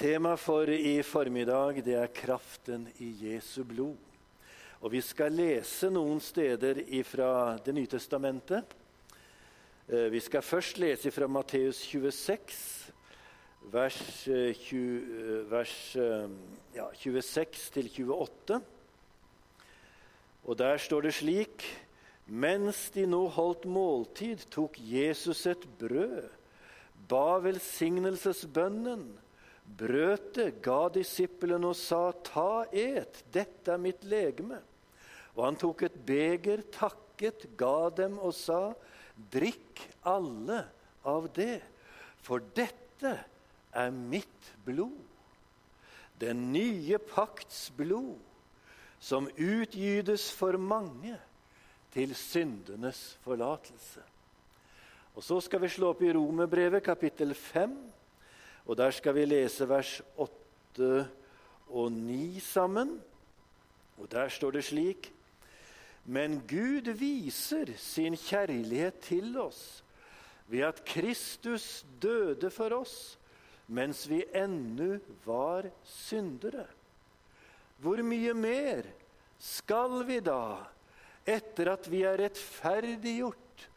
Tema for i formiddag det er kraften i Jesu blod. Og Vi skal lese noen steder fra Det nye testamentet. Eh, vi skal først lese fra Matteus 26, vers, 20, eh, eh, vers ja, 26 28. Og der står det slik Mens de nå holdt måltid, tok Jesus et brød, ba velsignelsesbønnen brøt ga disippelen og sa, 'Ta, et, dette er mitt legeme.' Og han tok et beger, takket, ga dem og sa, 'Drikk alle av det, for dette er mitt blod.' Den nye pakts blod, som utgytes for mange til syndenes forlatelse. Og Så skal vi slå opp i Romerbrevet kapittel 5 og Der skal vi lese vers 8 og 9 sammen. Og Der står det slik Men Gud viser sin kjærlighet til oss ved at Kristus døde for oss mens vi ennå var syndere. Hvor mye mer skal vi da, etter at vi er rettferdiggjort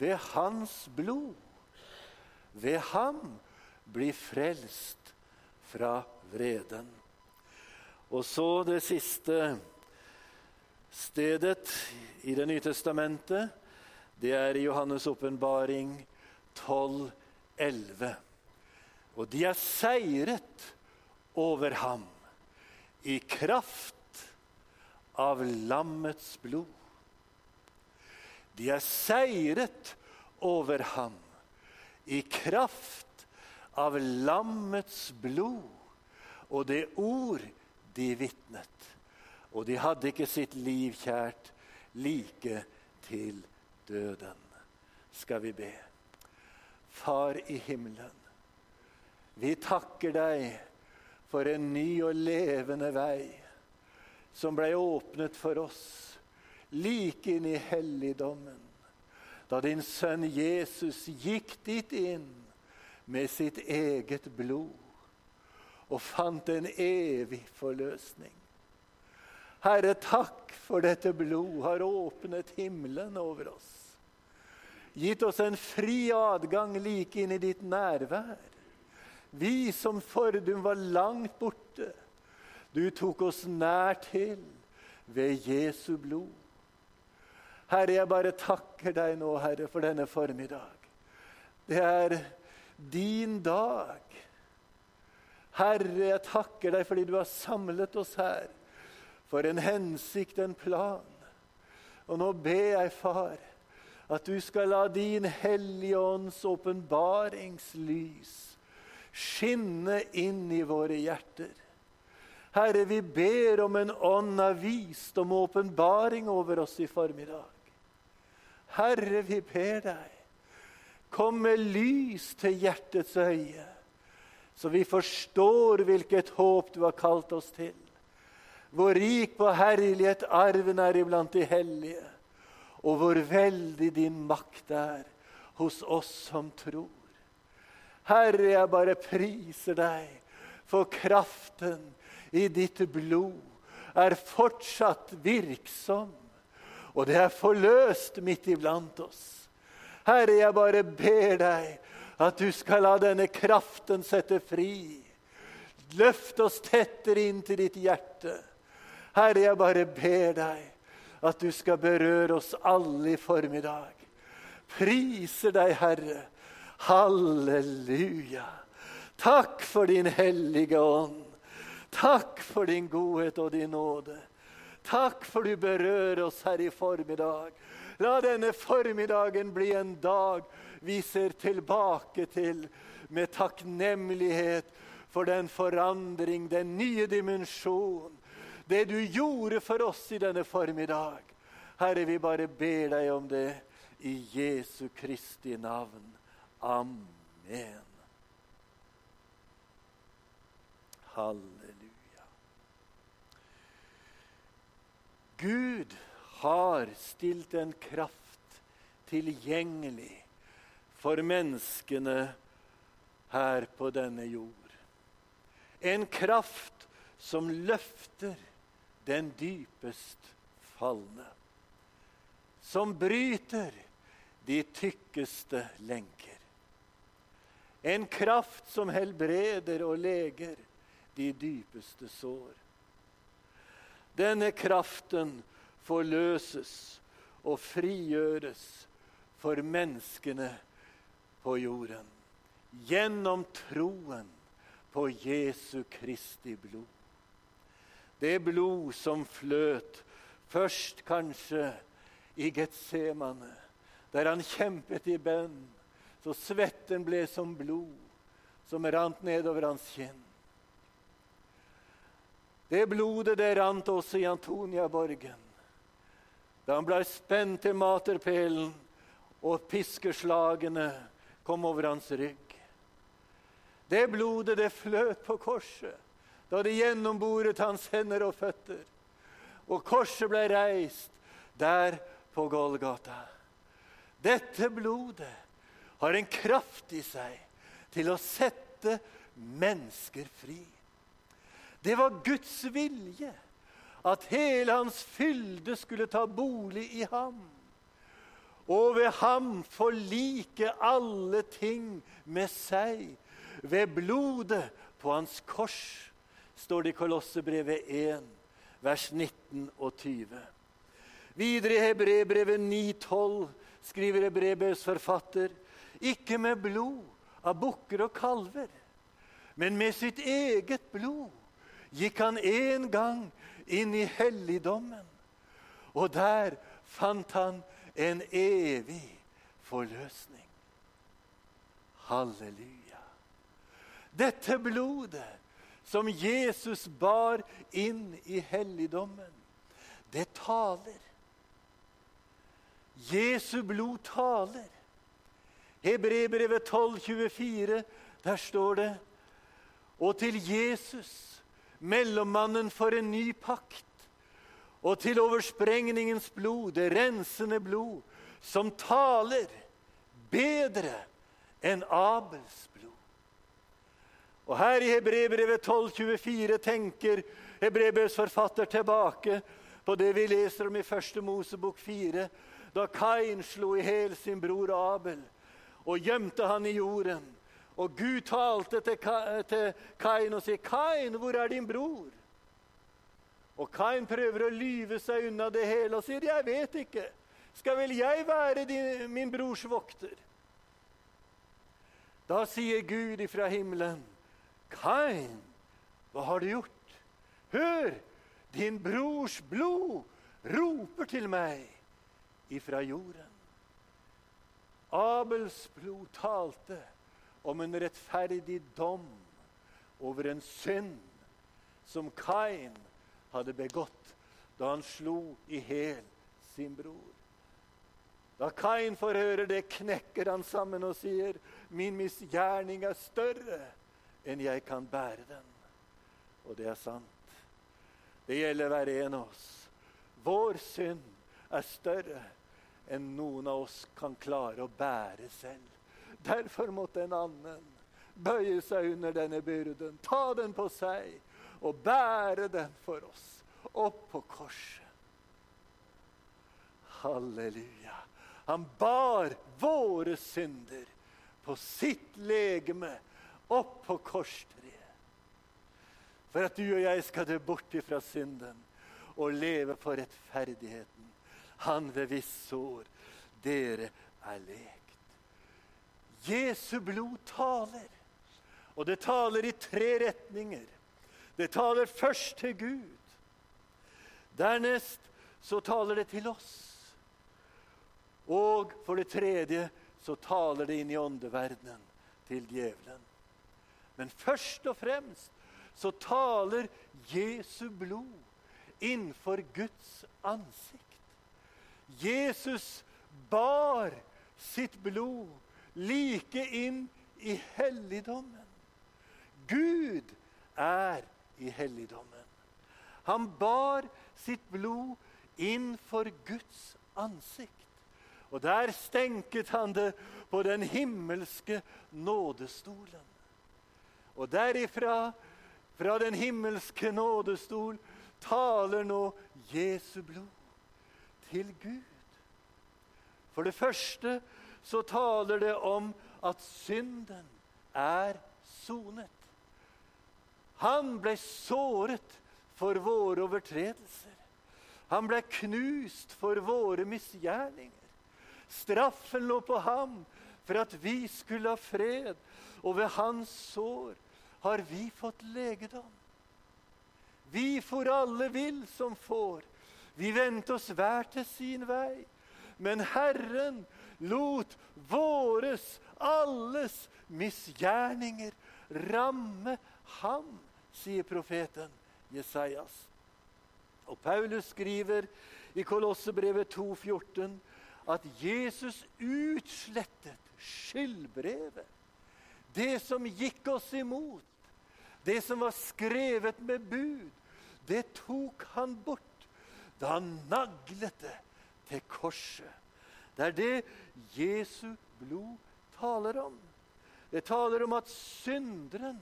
ved Hans blod, ved Ham bli frelst fra vreden. Og så det siste stedet i Det nye testamentet. Det er i Johannes' åpenbaring 12,11. Og de er seiret over ham i kraft av lammets blod. De er seiret over ham i kraft av lammets blod og det ord de vitnet. Og de hadde ikke sitt liv kjært like til døden. Skal vi be. Far i himmelen, vi takker deg for en ny og levende vei som ble åpnet for oss like inn i helligdommen da din sønn Jesus gikk dit inn med sitt eget blod og fant en evig forløsning. Herre, takk for dette blod har åpnet himmelen over oss. Gitt oss en fri adgang like inn i ditt nærvær. Vi som fordum var langt borte, du tok oss nær til ved Jesu blod. Herre, jeg bare takker deg nå, Herre, for denne formiddag. Det er din dag. Herre, jeg takker deg fordi du har samlet oss her for en hensikt, en plan. Og nå ber jeg, far, at du skal la din Hellige Ånds åpenbaringslys skinne inn i våre hjerter. Herre, vi ber om en ånd av visdom og åpenbaring over oss i formiddag. Herre, vi ber deg Kom med lys til hjertets øye, så vi forstår hvilket håp du har kalt oss til. Hvor rik på herlighet arven er iblant de hellige, og hvor veldig din makt er hos oss som tror. Herre, jeg bare priser deg for kraften i ditt blod er fortsatt virksom, og det er forløst midt iblant oss. Herre, jeg bare ber deg at du skal la denne kraften sette fri. Løft oss tettere inn til ditt hjerte. Herre, jeg bare ber deg at du skal berøre oss alle i formiddag. Priser deg, Herre. Halleluja. Takk for din hellige ånd. Takk for din godhet og din nåde. Takk for du berører oss her i formiddag. La denne formiddagen bli en dag vi ser tilbake til med takknemlighet for den forandring, den nye dimensjon, det du gjorde for oss i denne formiddag. Herre, vi bare ber deg om det i Jesu Kristi navn. Amen. Halleluja. Gud har stilt en kraft tilgjengelig for menneskene her på denne jord. En kraft som løfter den dypest falne. Som bryter de tykkeste lenker. En kraft som helbreder og leger de dypeste sår. Denne kraften forløses og frigjøres for menneskene på jorden gjennom troen på Jesu Kristi blod. Det blod som fløt først kanskje i Getsemane, der han kjempet i bønn så svetten ble som blod som rant nedover hans kinn. Det blodet det rant også i Antoniaborgen. Da han ble spent til materpelen og piskeslagene kom over hans rygg. Det blodet det fløt på korset da det gjennomboret hans hender og føtter. Og korset ble reist der på Golgata. Dette blodet har en kraft i seg til å sette mennesker fri. Det var Guds vilje at hele hans fylde skulle ta bolig i ham. Og ved ham forlike alle ting med seg. Ved blodet på hans kors, står det i Kolossebrevet 1, vers 19 og 20. Videre i Hebrebrevet 9,12 skriver Hebrebrevets forfatter ikke med blod av bukker og kalver, men med sitt eget blod gikk han en gang inn i helligdommen. Og der fant han en evig forløsning. Halleluja. Dette blodet som Jesus bar inn i helligdommen, det taler. Jesu blod taler. Hebrebrevet 12, 24, der står det Og til Jesus, mellommannen for en ny pakt, og til oversprengningens blod, det rensende blod, som taler bedre enn Abels blod. Og her i Hebrebrevet 12, 24 tenker Hebrebrevets forfatter tilbake på det vi leser om i første Mosebok 4, da Kain slo i hjel sin bror Abel og gjemte han i jorden. Og Gud talte til, Kain og sier, 'Kain, hvor er din bror?' Og Kain prøver å lyve seg unna det hele og sier, 'Jeg vet ikke. Skal vel jeg være din, min brors vokter?' Da sier Gud ifra himmelen, 'Kain, hva har du gjort?' 'Hør, din brors blod roper til meg ifra jorden.' Abels blod talte om en rettferdig dom over en synd som Kain hadde begått da han slo i hjel sin bror. Da Kain får høre det, knekker han sammen og sier, 'Min misgjerning er større enn jeg kan bære den.' Og det er sant. Det gjelder hver en av oss. Vår synd er større enn noen av oss kan klare å bære selv. Derfor måtte en annen bøye seg under denne byrden, ta den på seg og bære den for oss opp på korset. Halleluja. Han bar våre synder på sitt legeme opp på korstreet. For at du og jeg skal dø bort ifra synden og leve for rettferdigheten han ved visse sår dere er lekt. Jesu blod taler, og det taler i tre retninger. Det taler først til Gud. Dernest så taler det til oss. Og for det tredje så taler det inn i åndeverdenen til djevelen. Men først og fremst så taler Jesu blod innenfor Guds ansikt. Jesus bar sitt blod like inn i helligdommen. Gud er i helligdommen. Han bar sitt blod inn for Guds ansikt. Og der stenket han det på den himmelske nådestolen. Og derifra fra den himmelske nådestol taler nå Jesu blod til Gud. For det første så taler det om at synden er sonet. Han ble såret for våre overtredelser. Han ble knust for våre misgjerninger. Straffen lå på ham for at vi skulle ha fred, og ved hans sår har vi fått legedom. Vi for alle vil som får. Vi vendte oss hver til sin vei. Men Herren lot våres, alles misgjerninger ramme ham, sier profeten Jesajas. Og Paulus skriver i Kolossebrevet 2,14 at Jesus utslettet skyldbrevet. Det som gikk oss imot, det som var skrevet med bud, det tok han bort da han naglet det til korset. Det er det Jesu blod taler om. Det taler om at synderen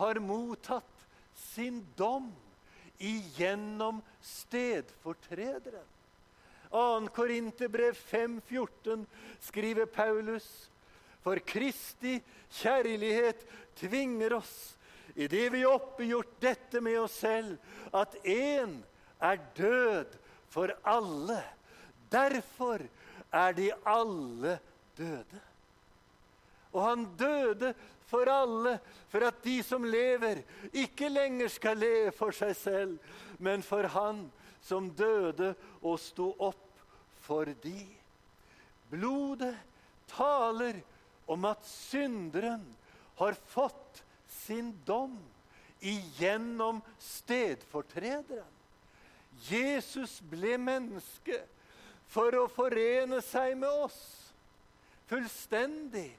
har mottatt sin dom igjennom stedfortrederen. 2. Korinterbrev 5,14 skriver Paulus for Kristi kjærlighet tvinger oss, idet vi har oppgjort dette med oss selv, at én er død for alle. Derfor er de alle døde. Og han døde for alle, for at de som lever, ikke lenger skal leve for seg selv, men for Han som døde og sto opp for de. Blodet taler om at synderen har fått sin dom igjennom stedfortrederen. Jesus ble menneske for å forene seg med oss fullstendig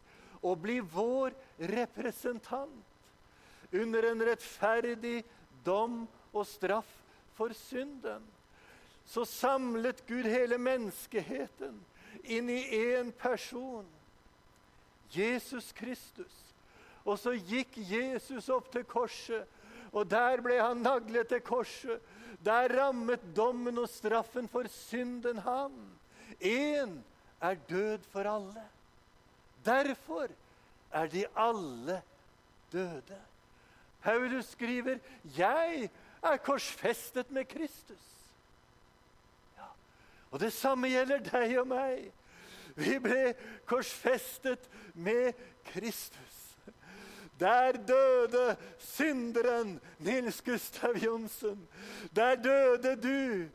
og bli vår representant under en rettferdig dom og straff for synden. Så samlet Gud hele menneskeheten inn i én person, Jesus Kristus. Og så gikk Jesus opp til korset, og der ble han naglet til korset. Der rammet dommen og straffen for synden ham. Én er død for alle. Derfor er de alle døde. Paulus skriver, 'Jeg er korsfestet med Kristus'. Ja. Og det samme gjelder deg og meg. Vi ble korsfestet med Kristus. Der døde synderen Nils Gustav Johnsen. Der døde du.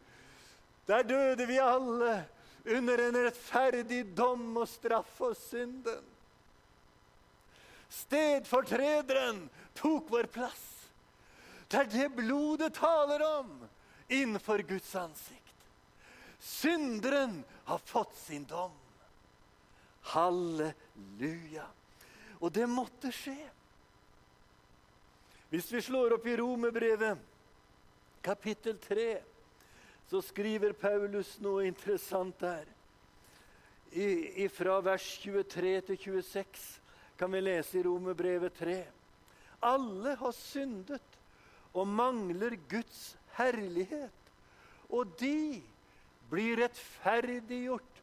Der døde vi alle under en rettferdig dom og straff for synden. Stedfortrederen tok vår plass. Det er det blodet taler om innenfor Guds ansikt. Synderen har fått sin dom. Halleluja. Og det måtte skje. Hvis vi slår opp i Romerbrevet, kapittel 3 så skriver Paulus noe interessant der. I, fra vers 23 til 26 kan vi lese i Romerbrevet 3. Alle har syndet og mangler Guds herlighet. Og de blir rettferdiggjort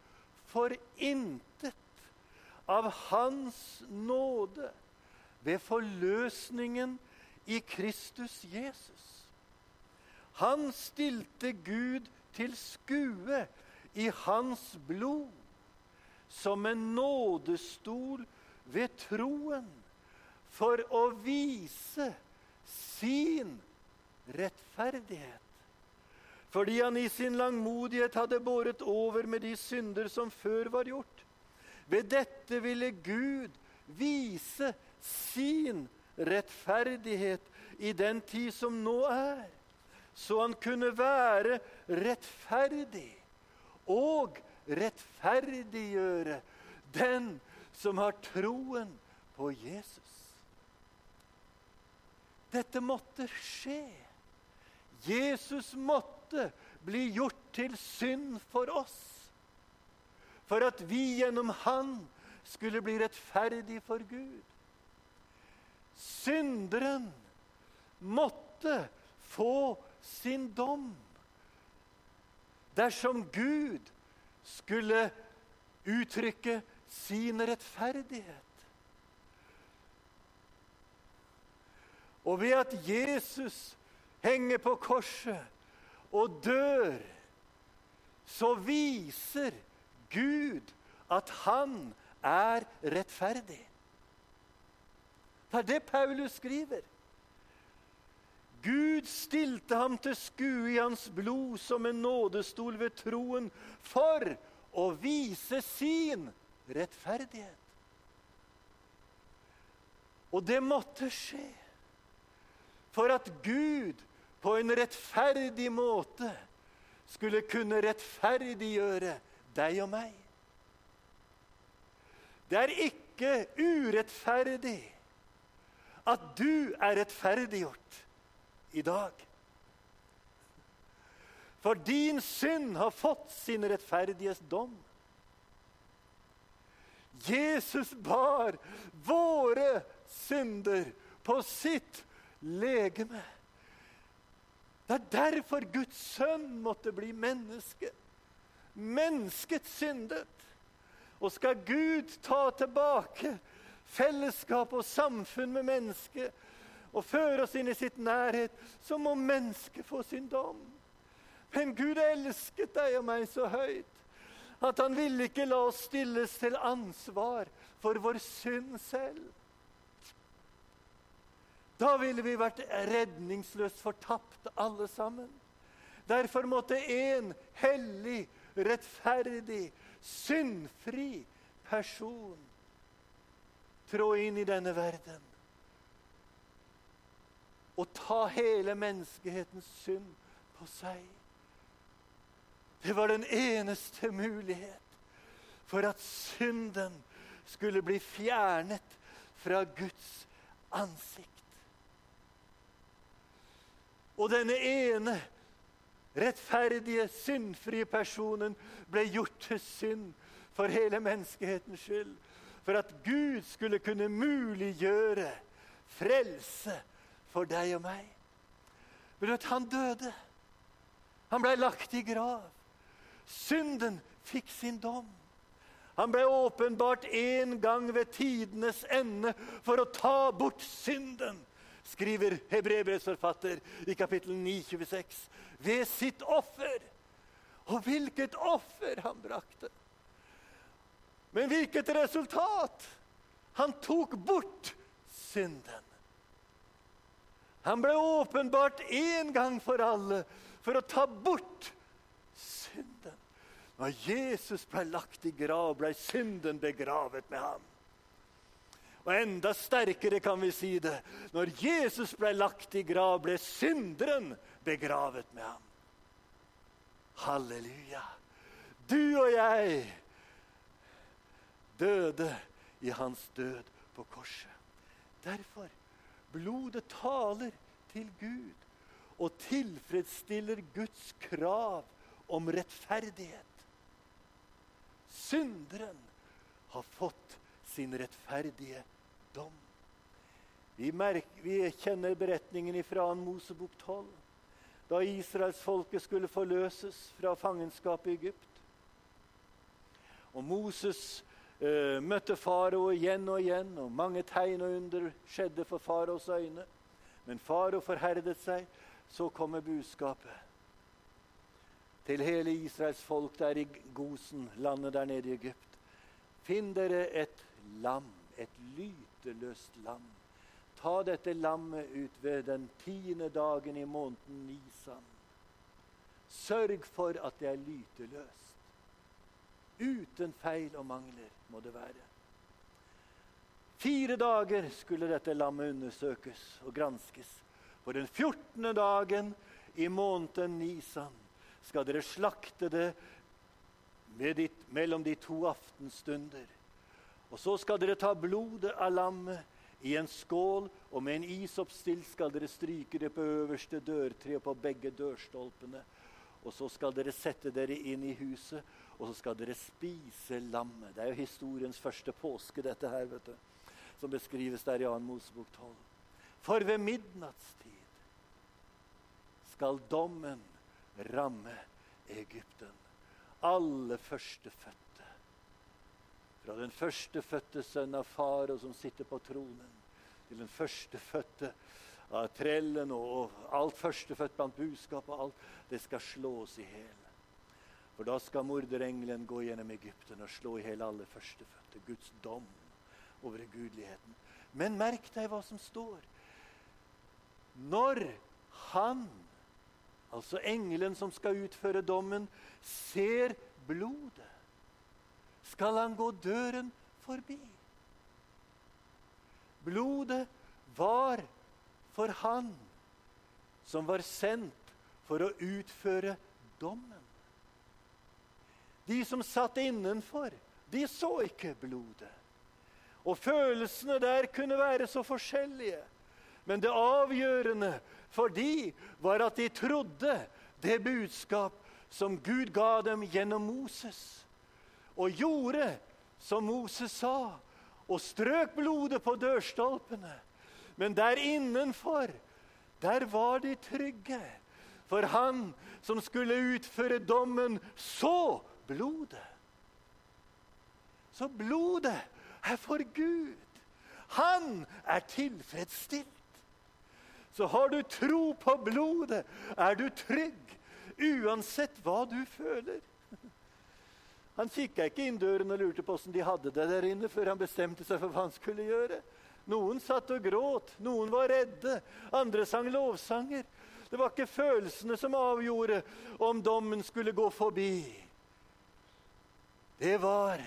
for intet av Hans nåde ved forløsningen i Kristus Jesus. Han stilte Gud til skue i hans blod som en nådestol ved troen for å vise sin rettferdighet. Fordi han i sin langmodighet hadde båret over med de synder som før var gjort. Ved dette ville Gud vise sin rettferdighet i den tid som nå er så han kunne være rettferdig og rettferdiggjøre den som har troen på Jesus. Dette måtte skje. Jesus måtte bli gjort til synd for oss. For at vi gjennom Han skulle bli rettferdig for Gud. Synderen måtte få sin dom dersom Gud skulle uttrykke sin rettferdighet. Og ved at Jesus henger på korset og dør, så viser Gud at han er rettferdig. Det er det Paulus skriver. Gud stilte ham til skue i hans blod som en nådestol ved troen for å vise sin rettferdighet. Og det måtte skje for at Gud på en rettferdig måte skulle kunne rettferdiggjøre deg og meg. Det er ikke urettferdig at du er rettferdiggjort i dag. For din synd har fått sin rettferdiges dom. Jesus bar våre synder på sitt legeme. Det er derfor Guds sønn måtte bli menneske. Mennesket syndet. Og skal Gud ta tilbake fellesskap og samfunn med mennesket og føre oss inn i sitt nærhet, så må mennesket få sin dom. Men Gud elsket deg og meg så høyt at han ville ikke la oss stilles til ansvar for vår synd selv. Da ville vi vært redningsløst fortapt, alle sammen. Derfor måtte en hellig, rettferdig, syndfri person trå inn i denne verden og ta hele menneskehetens synd på seg. Det var den eneste mulighet for at synden skulle bli fjernet fra Guds ansikt. Og denne ene rettferdige, syndfrie personen ble gjort til synd for hele menneskehetens skyld. For at Gud skulle kunne muliggjøre frelse for deg og meg. Men vet, han døde. Han ble lagt i grav. Synden fikk sin dom. Han ble åpenbart en gang ved tidenes ende for å ta bort synden skriver Hebrevets forfatter i kapittel 9, 26, ved sitt offer. Og hvilket offer han brakte! Men hvilket resultat! Han tok bort synden. Han ble åpenbart én gang for alle for å ta bort synden. Når Jesus ble lagt i grav, ble synden begravet med ham. Og enda sterkere kan vi si det. Når Jesus ble lagt i grav, ble synderen begravet med ham. Halleluja. Du og jeg døde i hans død på korset. Derfor blodet taler til Gud og tilfredsstiller Guds krav om rettferdighet. Synderen har fått sin rettferdige dom. Vi, merker, vi kjenner beretningen fra Mosebok 12, da israelsfolket skulle forløses fra fangenskapet i Egypt. Og Moses eh, møtte farao igjen og igjen, og mange tegn og under skjedde for faraos øyne. Men farao forherdet seg. Så kommer budskapet til hele Israels folk der i Gosen, landet der nede i Egypt. Finn dere et lam, et lyteløst lam. Ta dette lammet ut ved den tiende dagen i måneden Nisan. Sørg for at det er lyteløst. Uten feil og mangler må det være. Fire dager skulle dette lammet undersøkes og granskes. På den 14. dagen i måneden Nisan skal dere slakte det ditt, mellom de to aftenstunder. Og så skal dere ta blodet av lammet i en skål, og med en isoppstilt skal dere stryke det på øverste dørtre og på begge dørstolpene. Og så skal dere sette dere inn i huset, og så skal dere spise lammet. Det er jo historiens første påske, dette her, vet du, som beskrives der i 2. Mosebok 12. For ved midnattstid skal dommen ramme Egypten. Alle førstefødte. Fra den førstefødte sønn av farao som sitter på tronen, til den førstefødte av trellen og alt førstefødt blant buskap og alt, det skal slås i hjel. For da skal morderengelen gå gjennom Egypten og slå i hjel alle førstefødte. Guds dom over gudeligheten. Men merk deg hva som står. Når han, altså engelen som skal utføre dommen, ser blodet, skal han gå døren forbi. Blodet var for han som var sendt for å utføre dommen. De som satt innenfor, de så ikke blodet. Og følelsene der kunne være så forskjellige. Men det avgjørende for de var at de trodde det budskap som Gud ga dem gjennom Moses, og gjorde som Moses sa, og strøk blodet på dørstolpene. Men der innenfor, der var de trygge. For han som skulle utføre dommen, så blodet. Så blodet er for Gud. Han er tilfredsstilt. Så har du tro på blodet, er du trygg uansett hva du føler. Han kikka ikke inn døren og lurte på åssen de hadde det der inne, før han bestemte seg for hva han skulle gjøre. Noen satt og gråt, noen var redde, andre sang lovsanger. Det var ikke følelsene som avgjorde om dommen skulle gå forbi. Det var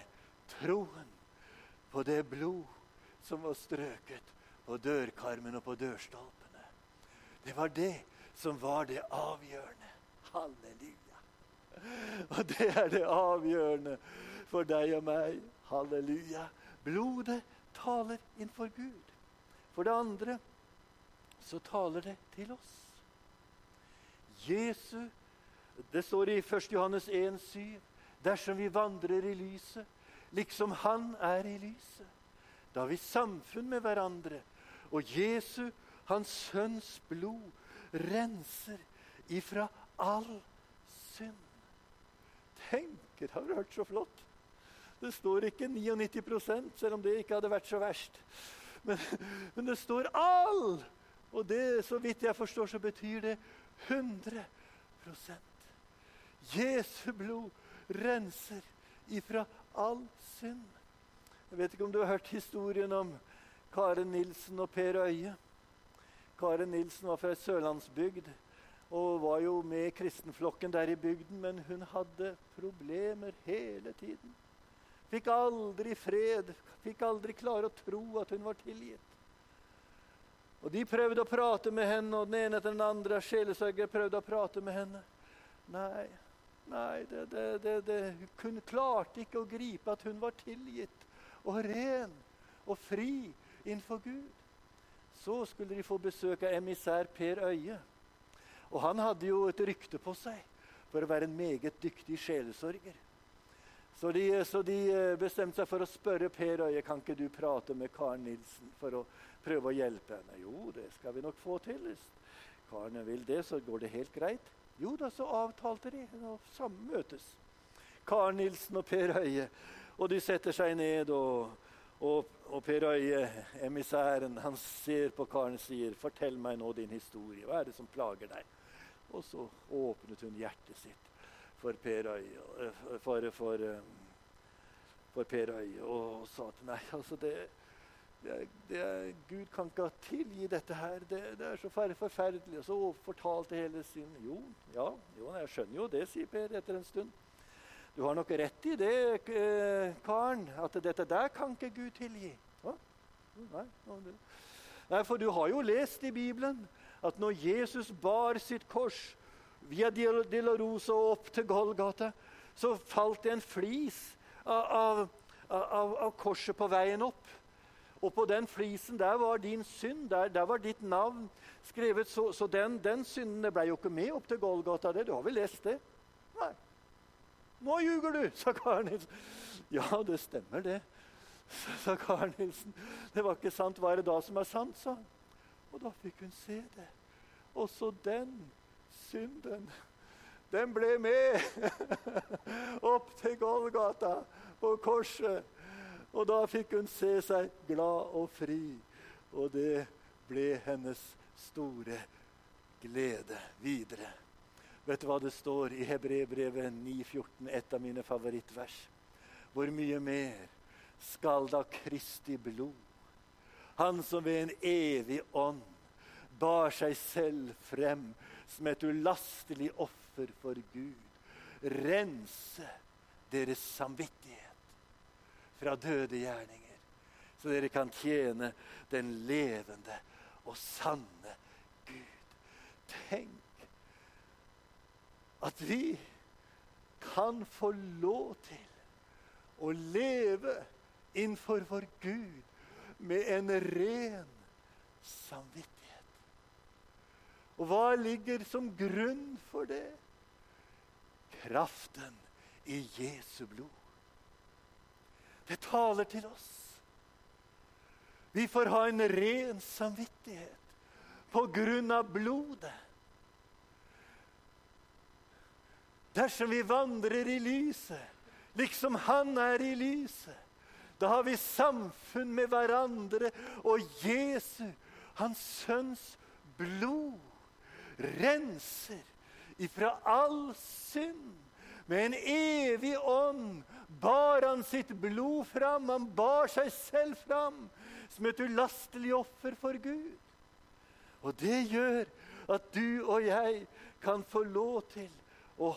troen på det blod som var strøket på dørkarmen og på dørstolpene. Det var det som var det avgjørende. Halleluja. Og det er det avgjørende for deg og meg. Halleluja. Blodet taler innenfor Gud. For det andre så taler det til oss. Jesu Det står i 1. Johannes 1,7.: Dersom vi vandrer i lyset, liksom Han er i lyset, da har vi samfunn med hverandre. Og Jesu, Hans Sønns blod, renser ifra all synd. Tenk, det har hørt så flott. Det står ikke 99 selv om det ikke hadde vært så verst. Men, men det står all. Og det, så vidt jeg forstår, så betyr det 100% Jesu blod renser ifra all synd. Jeg vet ikke om du har hørt historien om Karen Nilsen og Per Øie. Karen Nilsen var fra sørlandsbygd og var jo med kristenflokken der i bygden, men hun hadde problemer hele tiden. Fikk aldri fred, fikk aldri klare å tro at hun var tilgitt. Og De prøvde å prate med henne, og den ene etter den andre sjelesørger prøvde å prate med henne. Nei, nei det, det, det, det, Hun klarte ikke å gripe at hun var tilgitt og ren og fri innenfor Gud. Så skulle de få besøk av emissær Per Øie. Og Han hadde jo et rykte på seg for å være en meget dyktig sjelesorger. Så de, så de, eh, bestemte seg for å spørre Per Øye kan ikke du prate med Karen Nilsen for å prøve å hjelpe henne. Jo, det skal vi nok få til. Hvis Karen vil det, så går det helt greit. Jo da, så avtalte de å sammøtes. Karen Nilsen og Per Øye. Og de setter seg ned, og, og, og Per Øye, emissæren, han ser på Karen og sier, 'Fortell meg nå din historie. Hva er det som plager deg?' Og så åpnet hun hjertet sitt for Per Øye, eh, for, for, eh, for per Øye og, sa at nei, altså det, det, det Gud kan ikke tilgi dette her. Det, det er så forferdelig. Og så fortalte hele sin Jo, ja, jo, jeg skjønner jo det, sier Per etter en stund. Du har nok rett i det, eh, karen, at dette der kan ikke Gud tilgi. Hå? Nei, nei, for du har jo lest i Bibelen at når Jesus bar sitt kors via Dilorosa og opp til Golgata, så falt det en flis av, av, av, av, korset på veien opp. Og på den flisen der var din synd, der, der var ditt navn skrevet. Så, så den, den synden ble jo ikke med opp til Golgata. Det. Du har vel lest det? Nei. Nå ljuger du, sa Karen Nilsen. Ja, det stemmer, det, sa Karen Nilsen. Det var ikke sant. Hva er det da som er sant, sa han. Og da fikk hun se det. Også den synden, den ble med opp til Golgata på korset. Og da fikk hun se seg glad og fri, og det ble hennes store glede videre. Vet du hva det står i Hebrebrevet 9,14, et av mine favorittvers? Hvor mye mer skal da Kristi blod, han som ved en evig ånd bar seg selv frem som et ulastelig offer for Gud, rense deres samvittighet fra døde gjerninger, så dere kan tjene den levende og sanne Gud. Tenk at vi kan få lov til å leve innenfor vår Gud med en ren samvittighet. Og hva ligger som grunn for det? Kraften i Jesu blod. Det taler til oss. Vi får ha en ren samvittighet på grunn av blodet. Dersom vi vandrer i lyset, liksom Han er i lyset, da har vi samfunn med hverandre, og Jesu, Hans Sønns blod, renser ifra all synd. Med en evig ånd bar han sitt blod fram. Han bar seg selv fram som et ulastelig offer for Gud. Og det gjør at du og jeg kan få lov til å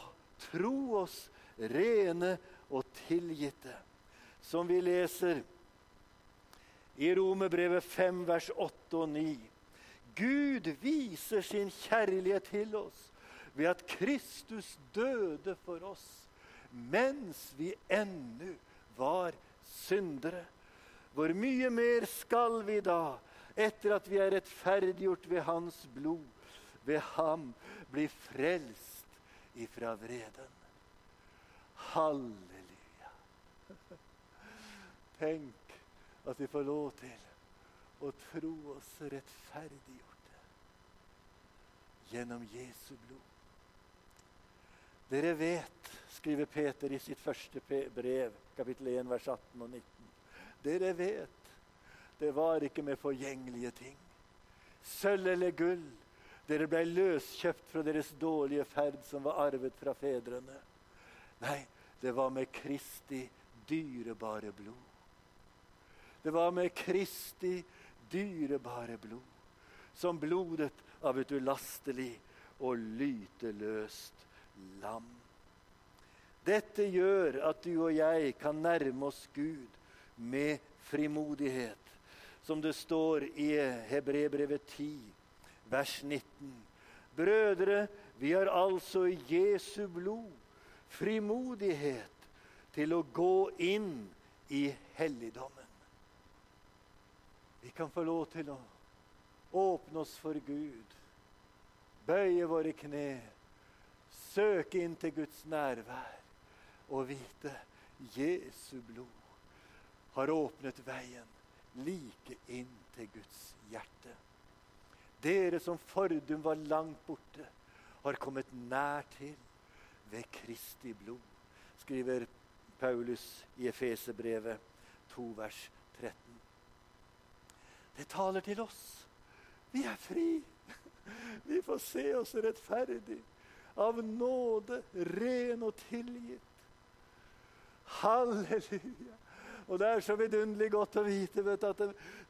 tro oss rene og tilgitte. Som vi leser i Romerbrevet 5, vers 8 og 9. Gud viser sin kjærlighet til oss ved at Kristus døde for oss mens vi ennå var syndere. Hvor mye mer skal vi da, etter at vi er rettferdiggjort ved Hans blod, ved Ham bli frelst ifra vreden? Halleluja. Tenk at vi får lov til og tro oss rettferdiggjorte gjennom Jesu blod. Dere vet, skriver Peter i sitt første brev, kapittel 1, vers 18 og 19. Dere vet, det var ikke med forgjengelige ting. Sølv eller gull. Dere ble løskjøpt fra deres dårlige ferd som var arvet fra fedrene. Nei, det var med Kristi dyrebare blod. Det var med Kristi dyrebare blod, som blodet av et ulastelig og lyteløst lam. Dette gjør at du og jeg kan nærme oss Gud med frimodighet, som det står i Hebrebrevet 10, vers 19. Brødre, vi har altså i Jesu blod frimodighet til å gå inn i helligdommen. Vi kan få lov til å åpne oss for Gud, bøye våre kne, søke inn til Guds nærvær og vite Jesu blod har åpnet veien like inn til Guds hjerte. Dere som fordum var langt borte, har kommet nær til ved Kristi blod, skriver Paulus i Efeserbrevet 2, vers 13. Det taler til oss. Vi er fri. Vi får se oss rettferdig, av nåde, ren og tilgitt. Halleluja. Og Det er så vidunderlig godt å vite vet, at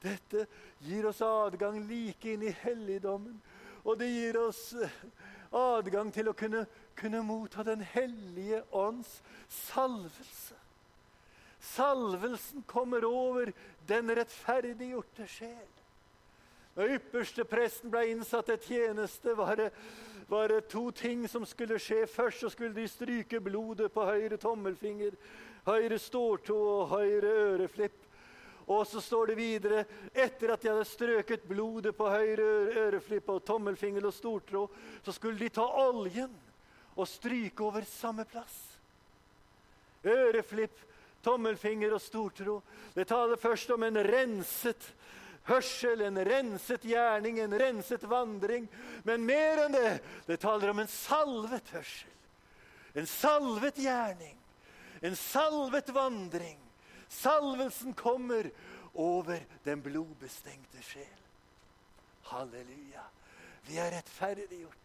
dette gir oss adgang like inn i helligdommen. Og det gir oss eh, adgang til å kunne, kunne motta Den hellige ånds salvelse. Salvelsen kommer over den rettferdiggjorte sjel. Når ypperstepresten ble innsatt til tjeneste, var det, var det to ting som skulle skje. Først så skulle de stryke blodet på høyre tommelfinger, høyre ståltå og høyre øreflipp. Og så står det videre etter at de hadde strøket blodet på høyre øreflipp og tommelfinger og stortå, så skulle de ta oljen og stryke over samme plass. Øreflipp, tommelfinger og stortro. Det taler først om en renset, hørsel, en renset gjerning, en renset vandring. Men mer enn det, det taler om en salvet hørsel, en salvet gjerning, en salvet vandring. Salvelsen kommer over den blodbestengte sjel. Halleluja. Vi er rettferdiggjort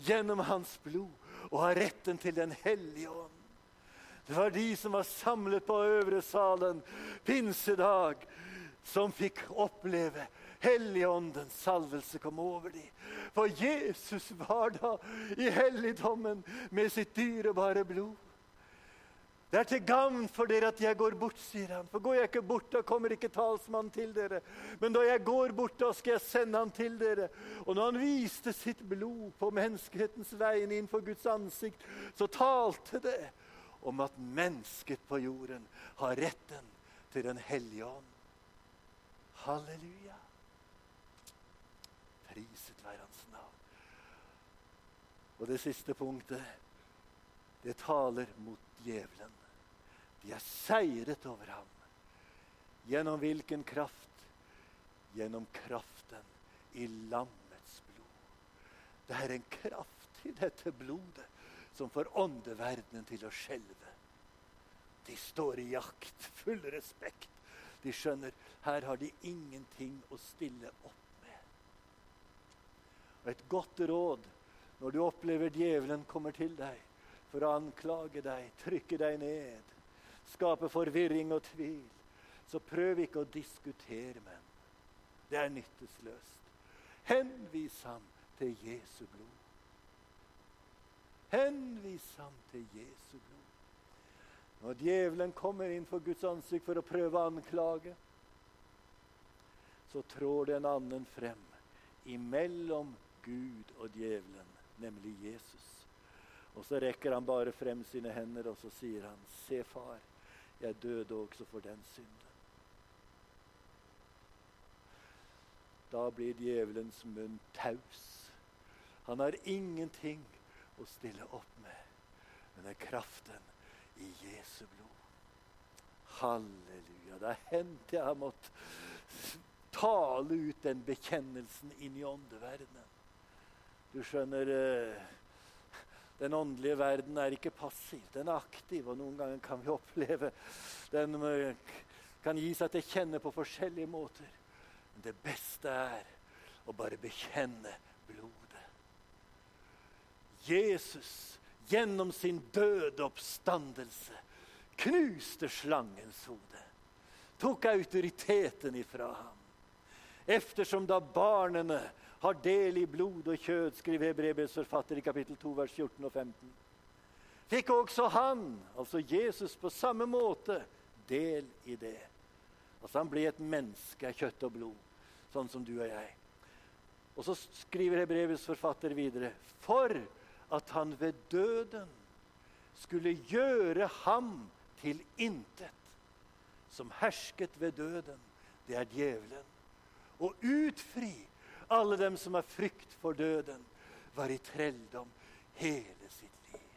gjennom hans blod og har retten til Den hellige ånd. Det var de som var samlet på øvre salen pinsedag, som fikk oppleve Helligåndens salvelse kom over dem. For Jesus var da i helligdommen med sitt dyrebare blod. Det er til gagn for dere at jeg går bort, sier han. For går jeg ikke bort, da kommer ikke talsmannen til dere. Men da jeg går bort, da skal jeg sende han til dere. Og når han viste sitt blod på menneskehetens vegne innenfor Guds ansikt, så talte det om at mennesket på jorden har retten til Den hellige ånd. Halleluja. Priset være hans navn. Og det siste punktet, det taler mot djevelen. De er seiret over ham. Gjennom hvilken kraft? Gjennom kraften i lammets blod. Det er en kraft i dette blodet som får åndeverdenen til å skjelve. De står i jakt, full respekt. De skjønner her har de ingenting å stille opp med. Og Et godt råd når du opplever djevelen kommer til deg for å anklage deg, trykke deg ned, skape forvirring og tvil, så prøv ikke å diskutere med ham. Det er nyttesløst. Henvis ham til Jesu blod. Henvis ham til Jesu blod. Når djevelen kommer inn for Guds ansikt for å prøve å anklage, så trår det en annen frem imellom Gud og djevelen, nemlig Jesus. Og så rekker han bare frem sine hender, og så sier han, se, far, jeg døde også for den synden. Da blir djevelens munn taus. Han har ingenting å stille opp med. Men det er kraften i Jesu blod. Halleluja. Det har hendt jeg har måttet tale ut den bekjennelsen inn i åndeverdenen. Du skjønner eh, den åndelige verden er ikke passiv, den er aktiv. Og noen ganger kan vi oppleve Den eh, kan gi seg til kjenne på forskjellige måter. Men det beste er å bare bekjenne blodet. Jesus, gjennom sin døde oppstandelse, knuste slangens hode. Tok autoriteten ifra ham. Eftersom da barnene har del i blod og kjød, skriver Hebrebrevets forfatter i kapittel 2, vers 14 og 15. Fikk også han, altså Jesus, på samme måte del i det. Altså Han ble et menneske av kjøtt og blod, sånn som du og jeg. Og så skriver Hebrevets forfatter videre for at han ved døden skulle gjøre ham til intet. Som hersket ved døden, det er djevelen. Og utfri alle dem som har frykt for døden, var i trelldom hele sitt liv.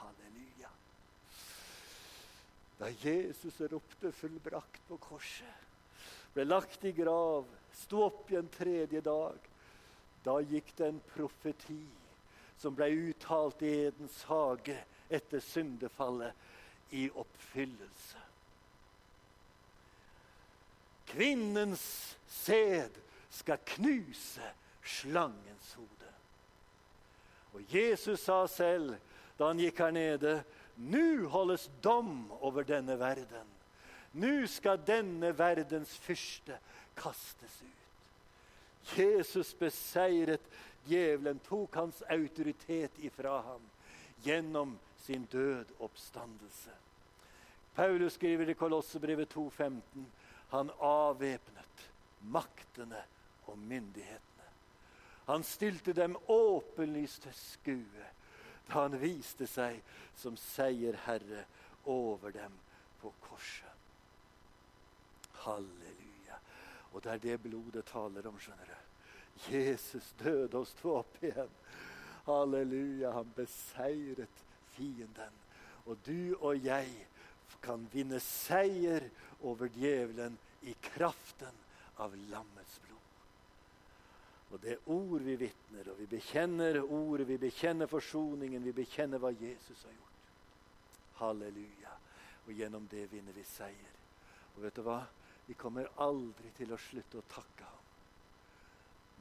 Halleluja. Da Jesus ropte 'fullbrakt' på korset, ble lagt i grav, sto opp igjen tredje dag, da gikk det en profeti som ble uttalt i Edens hage etter syndefallet, i oppfyllelse. Kvinnens sæd skal knuse slangens hode. Og Jesus sa selv da han gikk her nede, nå holdes dom over denne verden. Nå skal denne verdens fyrste kastes ut. Jesus beseiret djevelen, tok hans autoritet ifra ham gjennom sin død oppstandelse. Paulus skriver i Kolossebrevet 2,15.: Han avvæpnet maktene og myndighetene. Han stilte dem åpenlyst til skue da han viste seg som seierherre over dem på korset. Halleluja. Og det er det blodet taler om, skjønner du. Jesus døde og sto opp igjen. Halleluja. Han beseiret fienden. Og du og jeg kan vinne seier over djevelen i kraften av lammets blod. Og det er ord vi vitner, og vi bekjenner ordet, vi bekjenner forsoningen, vi bekjenner hva Jesus har gjort. Halleluja. Og gjennom det vinner vi seier. Og vet du hva? Vi kommer aldri til å slutte å takke ham.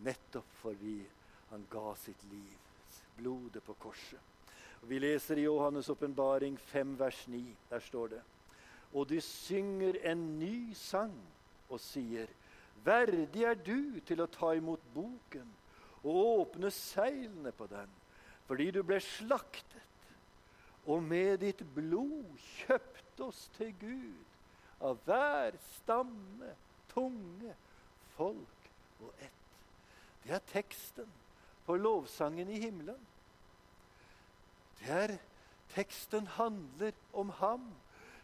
Nettopp fordi han ga sitt liv, blodet på korset. Vi leser i Johannes' åpenbaring 5, vers 9. Der står det Og de synger en ny sang og sier Verdig er du til å ta imot boken og åpne seilene på den, fordi du ble slaktet, og med ditt blod kjøpte oss til Gud av hver stamme, tunge, folk og ett. Det er teksten på lovsangen i himmelen. Det er Teksten handler om ham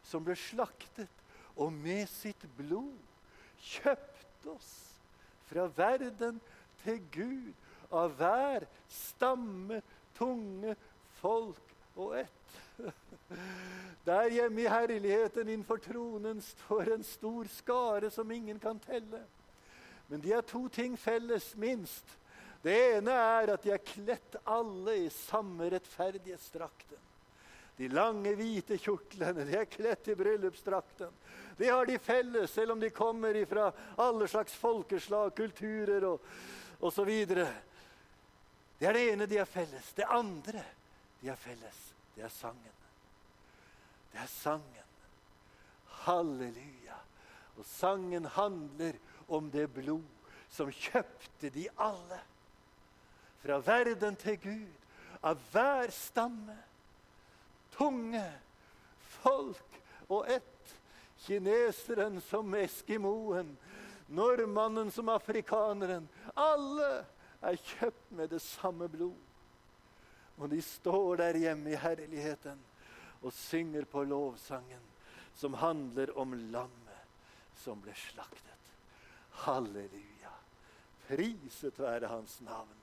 som ble slaktet, og med sitt blod kjøpt oss fra verden til Gud av hver stamme, tunge, folk og ett. Der hjemme i herligheten innenfor tronen står en stor skare som ingen kan telle. Men de har to ting felles, minst. Det ene er at de er kledt alle i samme rettferdighetsdrakten. De lange, hvite kjortlene, de er kledt i bryllupsdrakten. Det har de felles, selv om de kommer fra alle slags folkeslag, kulturer og osv. Det er det ene de har felles. Det andre de har felles, det er sangen. Det er sangen. Halleluja. Og sangen handler om det blod som kjøpte de alle fra verden til Gud, av hver stamme, tunge, folk og ett. Kineseren som eskimoen, nordmannen som afrikaneren. Alle er kjøpt med det samme blod. Og de står der hjemme i herligheten og synger på lovsangen som handler om lammet som ble slaktet. Halleluja. Priset være hans navn.